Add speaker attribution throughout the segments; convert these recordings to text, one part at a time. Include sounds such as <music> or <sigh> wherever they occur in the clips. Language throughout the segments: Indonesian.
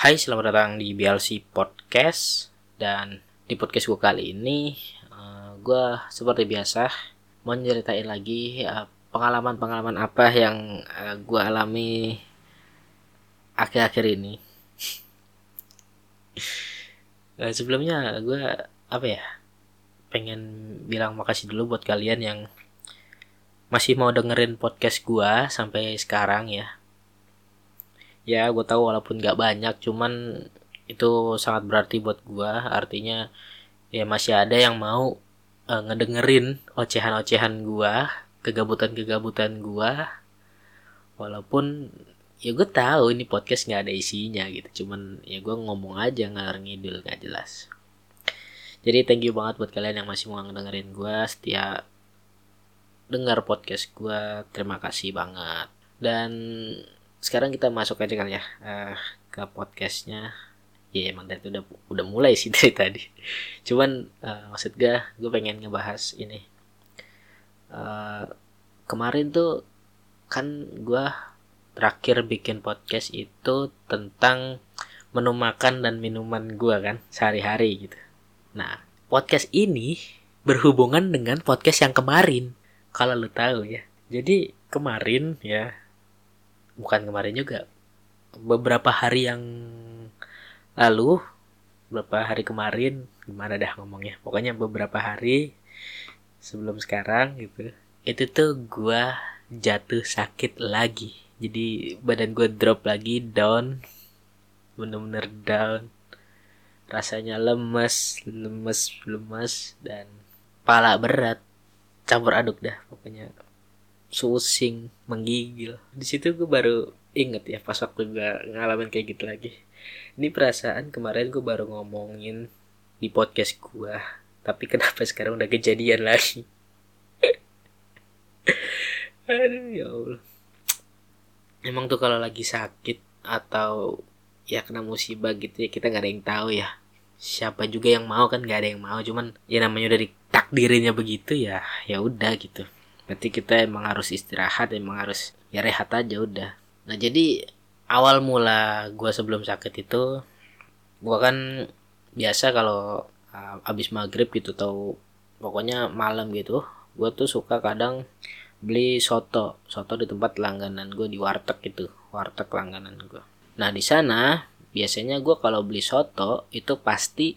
Speaker 1: Hai, selamat datang di BLC Podcast dan di podcast gue kali ini uh, gue seperti biasa mau nyeritain lagi pengalaman pengalaman-pengalaman apa yang uh, gue alami akhir-akhir ini. <laughs> sebelumnya gue apa ya pengen bilang makasih dulu buat kalian yang masih mau dengerin podcast gue sampai sekarang ya ya gue tahu walaupun gak banyak cuman itu sangat berarti buat gue artinya ya masih ada yang mau uh, ngedengerin ocehan-ocehan gue kegabutan-kegabutan gue walaupun ya gue tahu ini podcast nggak ada isinya gitu cuman ya gue ngomong aja ngalor ngidul gak jelas. Jadi thank you banget buat kalian yang masih mau ngedengerin gue setia dengar podcast gue terima kasih banget. Dan sekarang kita masuk aja kali ya uh, ke podcastnya. Ya emang dari itu udah udah mulai sih <laughs> dari tadi. Cuman uh, maksud gue gue pengen ngebahas ini. Uh, kemarin tuh kan gue terakhir bikin podcast itu tentang menu makan dan minuman gue kan sehari-hari gitu. Nah podcast ini berhubungan dengan podcast yang kemarin kalau lu tahu ya. Jadi kemarin ya bukan kemarin juga beberapa hari yang lalu beberapa hari kemarin gimana dah ngomongnya pokoknya beberapa hari sebelum sekarang gitu itu tuh gua jatuh sakit lagi. Jadi badan gue drop lagi down bener-bener down. Rasanya lemes lemes lemes dan pala berat. Campur aduk dah pokoknya susing menggigil. Di situ gue baru inget ya pas waktu gue ngalamin kayak gitu lagi. Ini perasaan kemarin gue baru ngomongin di podcast gue tapi kenapa sekarang udah kejadian lagi? <laughs> Aduh ya allah. Emang tuh kalau lagi sakit atau ya kena musibah gitu ya kita nggak ada yang tahu ya. Siapa juga yang mau kan nggak ada yang mau cuman ya namanya udah ditakdirinnya begitu ya ya udah gitu berarti kita emang harus istirahat emang harus ya rehat aja udah. Nah jadi awal mula gue sebelum sakit itu gue kan biasa kalau uh, abis maghrib gitu tau pokoknya malam gitu gue tuh suka kadang beli soto. Soto di tempat langganan gue di warteg gitu warteg langganan gue nah di sana biasanya gue kalau beli soto itu pasti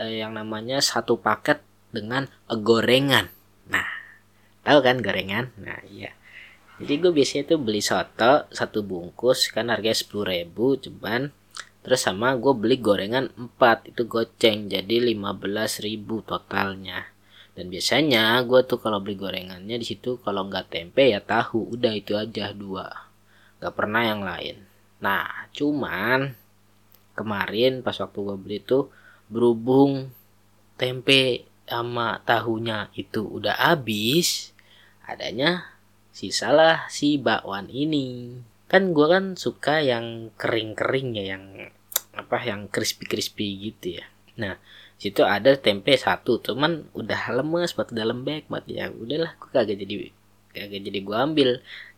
Speaker 1: eh, yang namanya satu paket dengan gorengan. Nah tahu kan gorengan? Nah iya. Jadi gue biasanya tuh beli soto satu bungkus kan harganya sepuluh ribu cuman terus sama gue beli gorengan 4 itu goceng jadi lima belas ribu totalnya. Dan biasanya gue tuh kalau beli gorengannya di situ kalau nggak tempe ya tahu udah itu aja dua. Nggak pernah yang lain. Nah cuman kemarin pas waktu gue beli tuh berhubung tempe sama tahunya itu udah habis adanya sisalah si bakwan ini. Kan gue kan suka yang kering-kering ya yang apa yang crispy-crispy gitu ya. Nah situ ada tempe satu cuman udah lemes buat udah lembek buat ya udahlah gue kagak jadi kagak jadi gue ambil.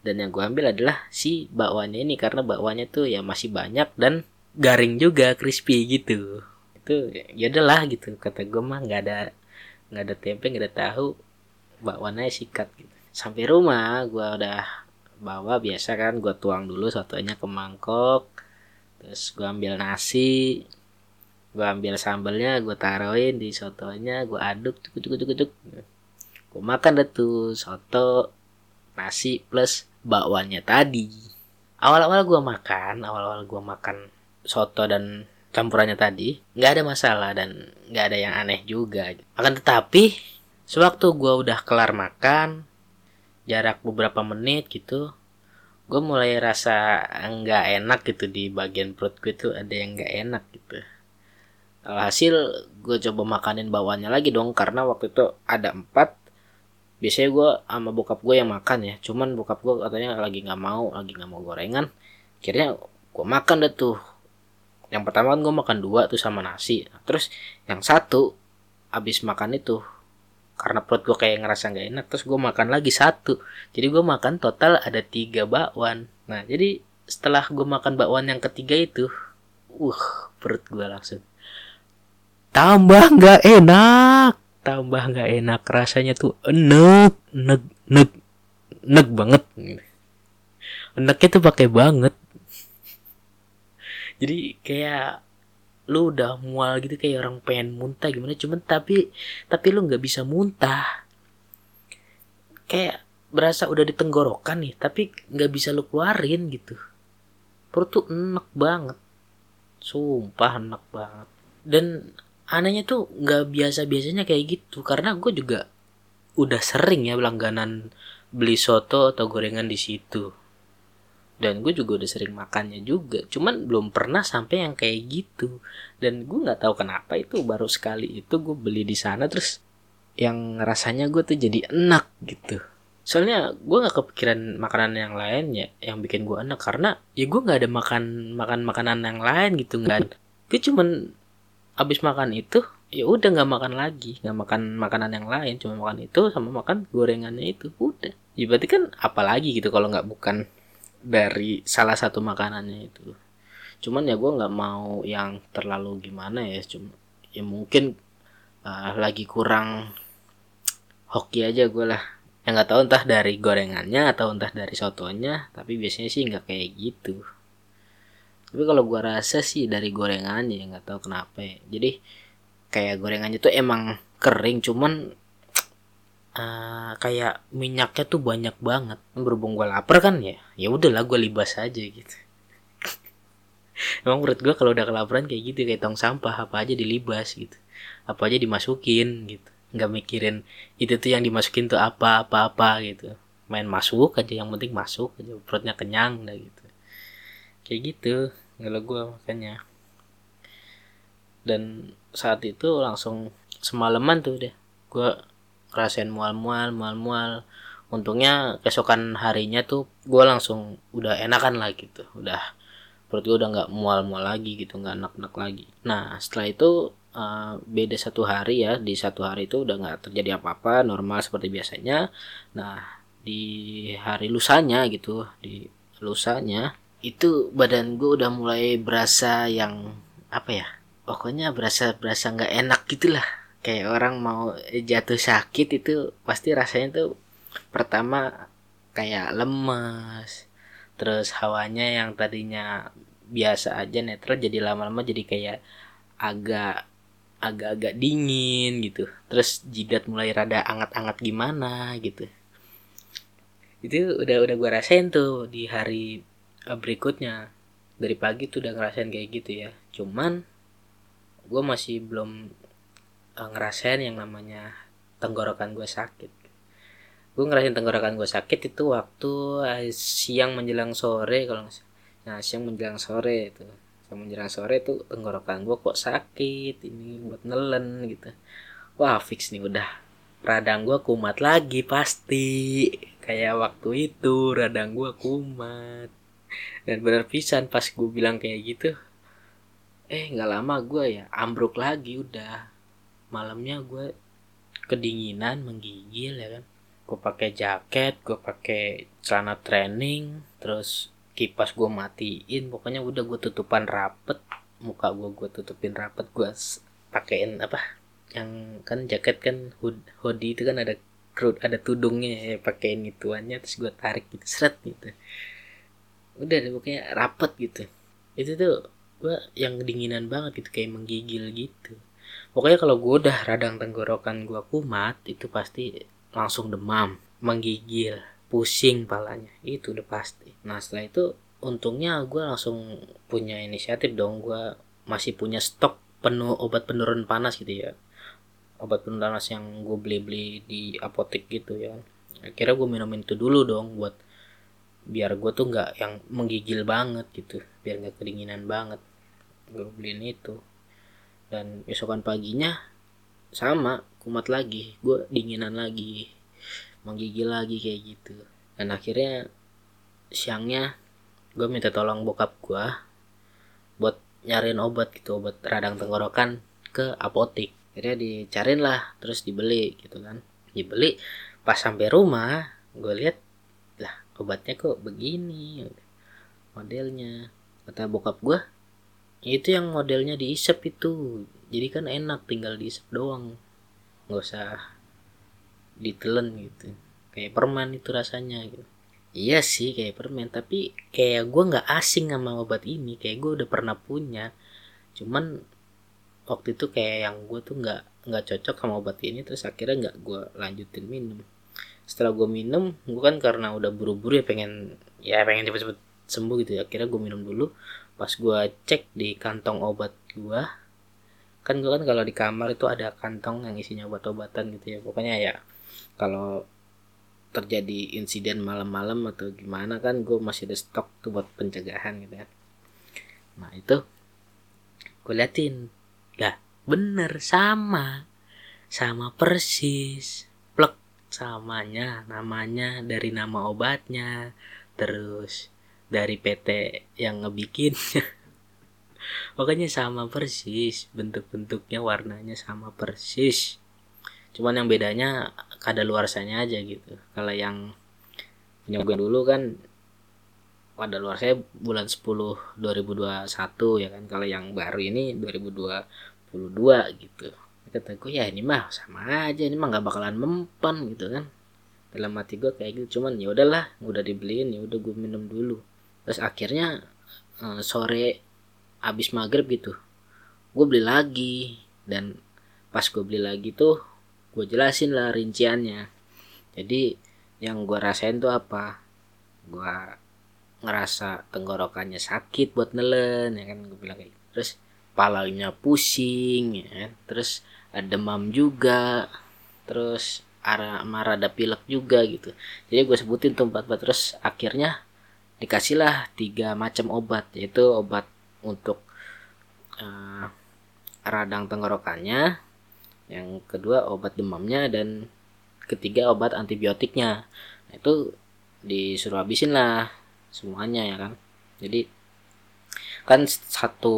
Speaker 1: Dan yang gue ambil adalah si bakwannya ini karena bakwannya tuh ya masih banyak dan garing juga crispy gitu. Itu ya udahlah gitu kata gue mah nggak ada nggak ada tempe nggak ada tahu bakwannya sikat gitu. Sampai rumah gue udah bawa biasa kan gue tuang dulu sotonya ke mangkok terus gue ambil nasi gue ambil sambelnya gue taruhin di sotonya gue aduk cuk cuk cuk cuk gue makan deh tuh soto nasi plus bakwannya tadi. Awal-awal gue makan awal-awal gue makan soto dan campurannya tadi nggak ada masalah dan nggak ada yang aneh juga. Akan tetapi sewaktu gue udah kelar makan jarak beberapa menit gitu gue mulai rasa nggak enak gitu di bagian perut gue tuh ada yang nggak enak gitu. Hasil gue coba makanin bawaannya lagi dong karena waktu itu ada empat biasanya gue sama bokap gue yang makan ya. Cuman bokap gue katanya lagi nggak mau lagi nggak mau gorengan. Akhirnya gue makan deh tuh yang pertama kan gue makan dua tuh sama nasi. Terus yang satu abis makan itu karena perut gue kayak ngerasa nggak enak terus gue makan lagi satu. Jadi gue makan total ada tiga bakwan. Nah jadi setelah gue makan bakwan yang ketiga itu uh perut gue langsung tambah nggak enak. Tambah nggak enak rasanya tuh enek enek enek enek banget. Enaknya tuh pakai banget jadi kayak lu udah mual gitu kayak orang pengen muntah gimana. Cuman tapi tapi lu nggak bisa muntah. Kayak berasa udah di tenggorokan nih tapi nggak bisa lu keluarin gitu. Perut tuh enak banget. Sumpah enak banget. Dan anehnya tuh nggak biasa biasanya kayak gitu. Karena gue juga udah sering ya langganan beli soto atau gorengan di situ dan gue juga udah sering makannya juga. Cuman belum pernah sampai yang kayak gitu. Dan gue nggak tahu kenapa itu baru sekali itu gue beli di sana terus yang rasanya gue tuh jadi enak gitu. Soalnya gue nggak kepikiran makanan yang lain ya yang bikin gue enak. Karena ya gue nggak ada makan makan makanan yang lain gitu nggak gue cuman abis makan itu ya udah nggak makan lagi. Nggak makan makanan yang lain. Cuma makan itu sama makan gorengannya itu. Udah. Ya berarti kan apalagi gitu kalau nggak bukan dari salah satu makanannya itu. Cuman ya gue nggak mau yang terlalu gimana ya cuma ya mungkin uh, lagi kurang hoki aja gue lah. Yang nggak tahu entah dari gorengannya atau entah dari sotonya tapi biasanya sih nggak kayak gitu. Tapi kalau gue rasa sih dari gorengannya ya nggak tahu kenapa ya. Jadi kayak gorengannya tuh emang kering cuman uh, kayak minyaknya tuh banyak banget. Berhubung gue lapar kan ya ya udahlah gue libas aja gitu. <laughs> Emang menurut gue kalau udah kelaparan kayak gitu kayak tong sampah apa aja dilibas gitu. Apa aja dimasukin gitu. Nggak mikirin itu tuh yang dimasukin tuh apa apa apa gitu. Main masuk aja yang penting masuk aja perutnya kenyang dah gitu. Kayak gitu kalau gue makanya. Dan saat itu langsung semalaman tuh deh gue rasain mual-mual mual-mual. Untungnya keesokan harinya tuh gue langsung udah enakan lah gitu. Udah perut gue udah nggak mual-mual lagi gitu nggak enak-enak lagi. Nah setelah itu uh, beda satu hari ya di satu hari itu udah nggak terjadi apa-apa normal seperti biasanya. Nah di hari lusanya gitu di lusanya itu badan gue udah mulai berasa yang apa ya pokoknya berasa berasa nggak enak gitulah kayak orang mau jatuh sakit itu pasti rasanya tuh pertama kayak lemes terus hawanya yang tadinya biasa aja netral jadi lama-lama jadi kayak agak agak-agak dingin gitu. Terus jidat mulai rada anget-anget gimana gitu. Itu udah udah gue rasain tuh di hari eh, berikutnya. Dari pagi tuh udah ngerasain kayak gitu ya. Cuman gue masih belum uh, ngerasain yang namanya tenggorokan gue sakit. Gue ngerasain tenggorokan gue sakit itu waktu uh, siang menjelang sore kalau nah siang menjelang sore itu. Siang menjelang sore itu tenggorokan gue kok sakit ini buat nelen gitu. Wah fix nih udah. Radang gue kumat lagi pasti. Kayak waktu itu radang gue kumat. Dan benar pisan pas gue bilang kayak gitu eh nggak lama gue ya ambruk lagi udah malamnya gue kedinginan menggigil ya kan. Gue pakai jaket gue pakai celana training terus kipas gue matiin. Pokoknya udah gue tutupan rapet muka gue gue tutupin rapet gue pakein apa yang kan jaket kan hood, hoodie itu kan ada kerut ada tudungnya ya pakein ituannya terus gue tarik gitu seret gitu. Udah deh pokoknya rapet gitu. Itu tuh gue yang kedinginan banget gitu kayak menggigil gitu pokoknya kalau gue udah radang tenggorokan gue kumat itu pasti langsung demam menggigil pusing palanya. Itu udah pasti. Nah setelah itu untungnya gue langsung punya inisiatif dong. Gue masih punya stok penuh obat penurun panas gitu ya. Obat penurun panas yang gue beli-beli di apotek gitu ya. Akhirnya gue minumin itu dulu dong buat biar gue tuh nggak yang menggigil banget gitu biar nggak kedinginan banget. Gue beliin itu dan besokan paginya sama kumat lagi gue dinginan lagi menggigil lagi kayak gitu. Dan akhirnya siangnya gue minta tolong bokap gue buat nyariin obat gitu obat radang tenggorokan ke apotik. Akhirnya dicariin lah terus dibeli gitu kan. Dibeli pas sampai rumah gue lihat lah obatnya kok begini modelnya. Kata bokap gue itu yang modelnya diisep itu. Jadi kan enak tinggal diisep doang. Nggak usah ditelen gitu. Kayak permen itu rasanya gitu. Iya sih kayak permen. Tapi kayak gue nggak asing sama obat ini. Kayak gue udah pernah punya. Cuman waktu itu kayak yang gue tuh nggak nggak cocok sama obat ini. Terus akhirnya nggak gue lanjutin minum. Setelah gue minum gue kan karena udah buru-buru ya pengen ya pengen cepet-cepet sembuh gitu ya. Akhirnya gue minum dulu. Pas gue cek di kantong obat gue kan gue kan kalau di kamar itu ada kantong yang isinya obat-obatan gitu ya. Pokoknya ya kalau terjadi insiden malam-malam atau gimana kan gue masih ada stok tuh buat pencegahan gitu ya. Nah itu gue liatin. Ya bener sama. Sama persis. Plek samanya namanya dari nama obatnya. Terus dari PT yang ngebikin. <laughs> Pokoknya sama persis bentuk-bentuknya warnanya sama persis. Cuman yang bedanya kada luarsanya aja gitu. Kalau yang punya gue dulu kan pada luar saya bulan 10 2021 ya kan. Kalau yang baru ini 2022 gitu. Kata gue ya ini mah sama aja ini mah nggak bakalan mempan gitu kan. Dalam hati gue kayak gitu. Cuman ya udahlah udah dibeliin ya udah gue minum dulu terus akhirnya uh, sore abis maghrib gitu gue beli lagi. Dan pas gue beli lagi tuh gue jelasin lah rinciannya. Jadi yang gue rasain tuh apa? Gue ngerasa tenggorokannya sakit buat nelen ya kan? Gue bilang kayak gitu. terus palanya pusing ya kan? terus ada demam juga. Terus arah marah ada pilek juga gitu. Jadi gue sebutin tuh empat empat terus akhirnya dikasihlah tiga macam obat yaitu obat untuk uh, radang tenggorokannya yang kedua obat demamnya dan ketiga obat antibiotiknya. Nah, itu disuruh habisin lah semuanya ya kan? Jadi kan satu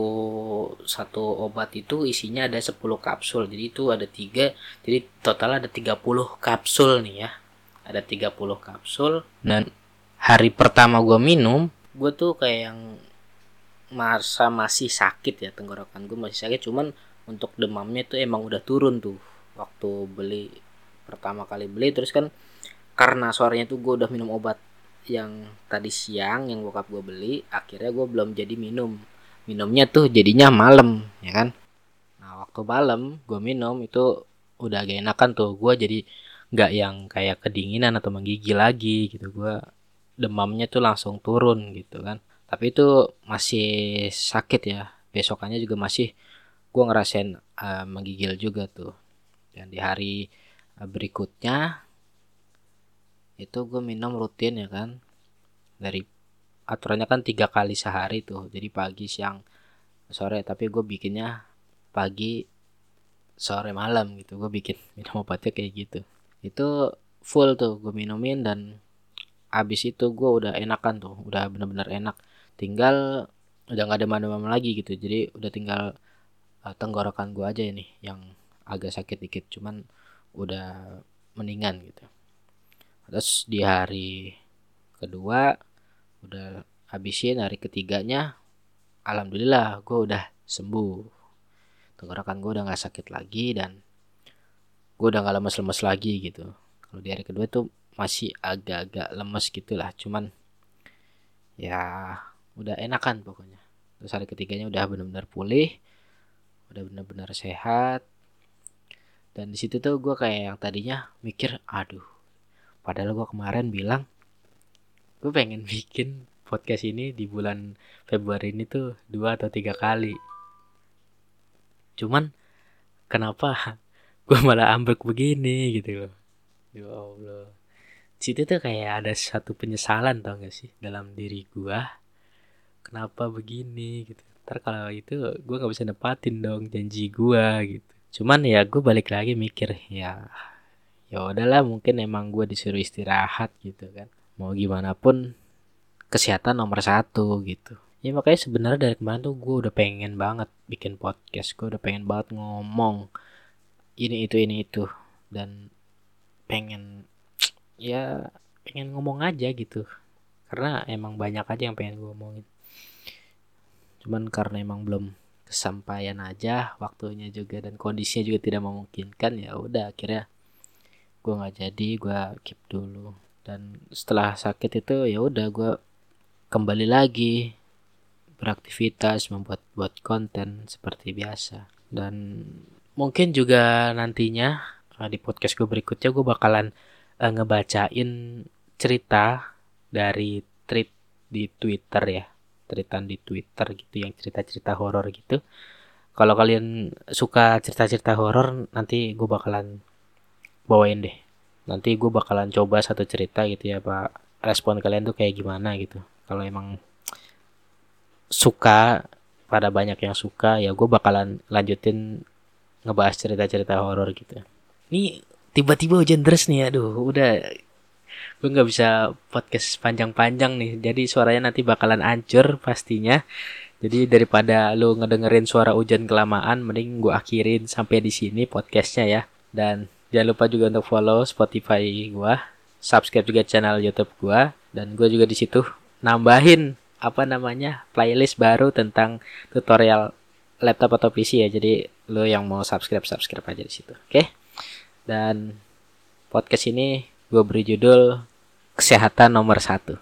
Speaker 1: satu obat itu isinya ada 10 kapsul jadi itu ada tiga jadi total ada 30 kapsul nih ya. Ada 30 kapsul. Dan hari pertama gue minum gue tuh kayak yang masa masih sakit ya tenggorokan gue masih sakit. Cuman untuk demamnya tuh emang udah turun tuh. Waktu beli pertama kali beli terus kan karena suaranya tuh gue udah minum obat yang tadi siang yang bokap gue beli akhirnya gue belum jadi minum. Minumnya tuh jadinya malam ya kan? Nah waktu malam gue minum itu udah gak enakan tuh. Gue jadi nggak yang kayak kedinginan atau menggigil lagi gitu. Gue demamnya tuh langsung turun gitu kan. Tapi itu masih sakit ya. Besokannya juga masih gue ngerasain uh, menggigil juga tuh. Dan di hari uh, berikutnya itu gue minum rutin ya kan. Dari aturannya kan tiga kali sehari tuh. Jadi pagi siang sore. Tapi gue bikinnya pagi sore malam gitu. Gue bikin <laughs> minum obatnya kayak gitu. Itu full tuh gue minumin dan abis itu gue udah enakan tuh udah bener-bener enak. Tinggal udah nggak ada mana-mana lagi gitu jadi udah tinggal uh, tenggorokan gue aja ini yang agak sakit dikit cuman udah mendingan gitu. Terus di hari kedua udah habisin hari ketiganya alhamdulillah gue udah sembuh. Tenggorokan gue udah nggak sakit lagi dan gue udah nggak lemes-lemes lagi gitu. Kalau di hari kedua tuh masih agak-agak lemes gitulah. Cuman ya udah enakan pokoknya. Terus hari ketiganya udah benar-benar pulih udah benar-benar sehat. Dan di situ tuh gue kayak yang tadinya mikir aduh padahal gue kemarin bilang gue pengen <laughs> bikin podcast ini di bulan Februari ini tuh dua atau tiga kali. Cuman kenapa <laughs> gue malah ambruk begini gitu loh. Ya Allah situ tuh kayak ada satu penyesalan tau gak sih dalam diri gua kenapa begini gitu. Ntar kalau itu gua nggak bisa nepatin dong janji gua gitu. Cuman ya gue balik lagi mikir ya ya udahlah mungkin emang gue disuruh istirahat gitu kan. Mau gimana pun kesehatan nomor satu gitu. Ya makanya sebenarnya dari kemarin tuh gue udah pengen banget bikin podcast gue udah pengen banget ngomong ini itu ini itu. Dan pengen ya pengen ngomong aja gitu. Karena emang banyak aja yang pengen gue ngomongin cuman karena emang belum kesampaian aja waktunya juga dan kondisinya juga tidak memungkinkan ya udah akhirnya gue nggak jadi gue keep dulu. Dan setelah sakit itu ya udah gue kembali lagi beraktivitas membuat buat konten seperti biasa. Dan mungkin juga nantinya eh, di podcast gue berikutnya gue bakalan uh, ngebacain cerita dari tweet di Twitter ya. Tweetan di Twitter gitu yang cerita-cerita horor gitu. Kalau kalian suka cerita-cerita horor nanti gue bakalan bawain deh. Nanti gue bakalan coba satu cerita gitu ya pak. Respon kalian tuh kayak gimana gitu. Kalau emang suka pada banyak yang suka ya gue bakalan lanjutin ngebahas cerita-cerita horor gitu. Ini tiba-tiba hujan deras nih aduh udah gue nggak bisa podcast panjang-panjang nih jadi suaranya nanti bakalan ancur pastinya jadi daripada lu ngedengerin suara hujan kelamaan mending gue akhirin sampai di sini podcastnya ya dan jangan lupa juga untuk follow Spotify gue subscribe juga channel YouTube gue dan gue juga di situ nambahin apa namanya playlist baru tentang tutorial laptop atau PC ya. Jadi lo yang mau subscribe subscribe aja di situ. Oke. Okay? Dan podcast ini gue beri judul kesehatan nomor satu.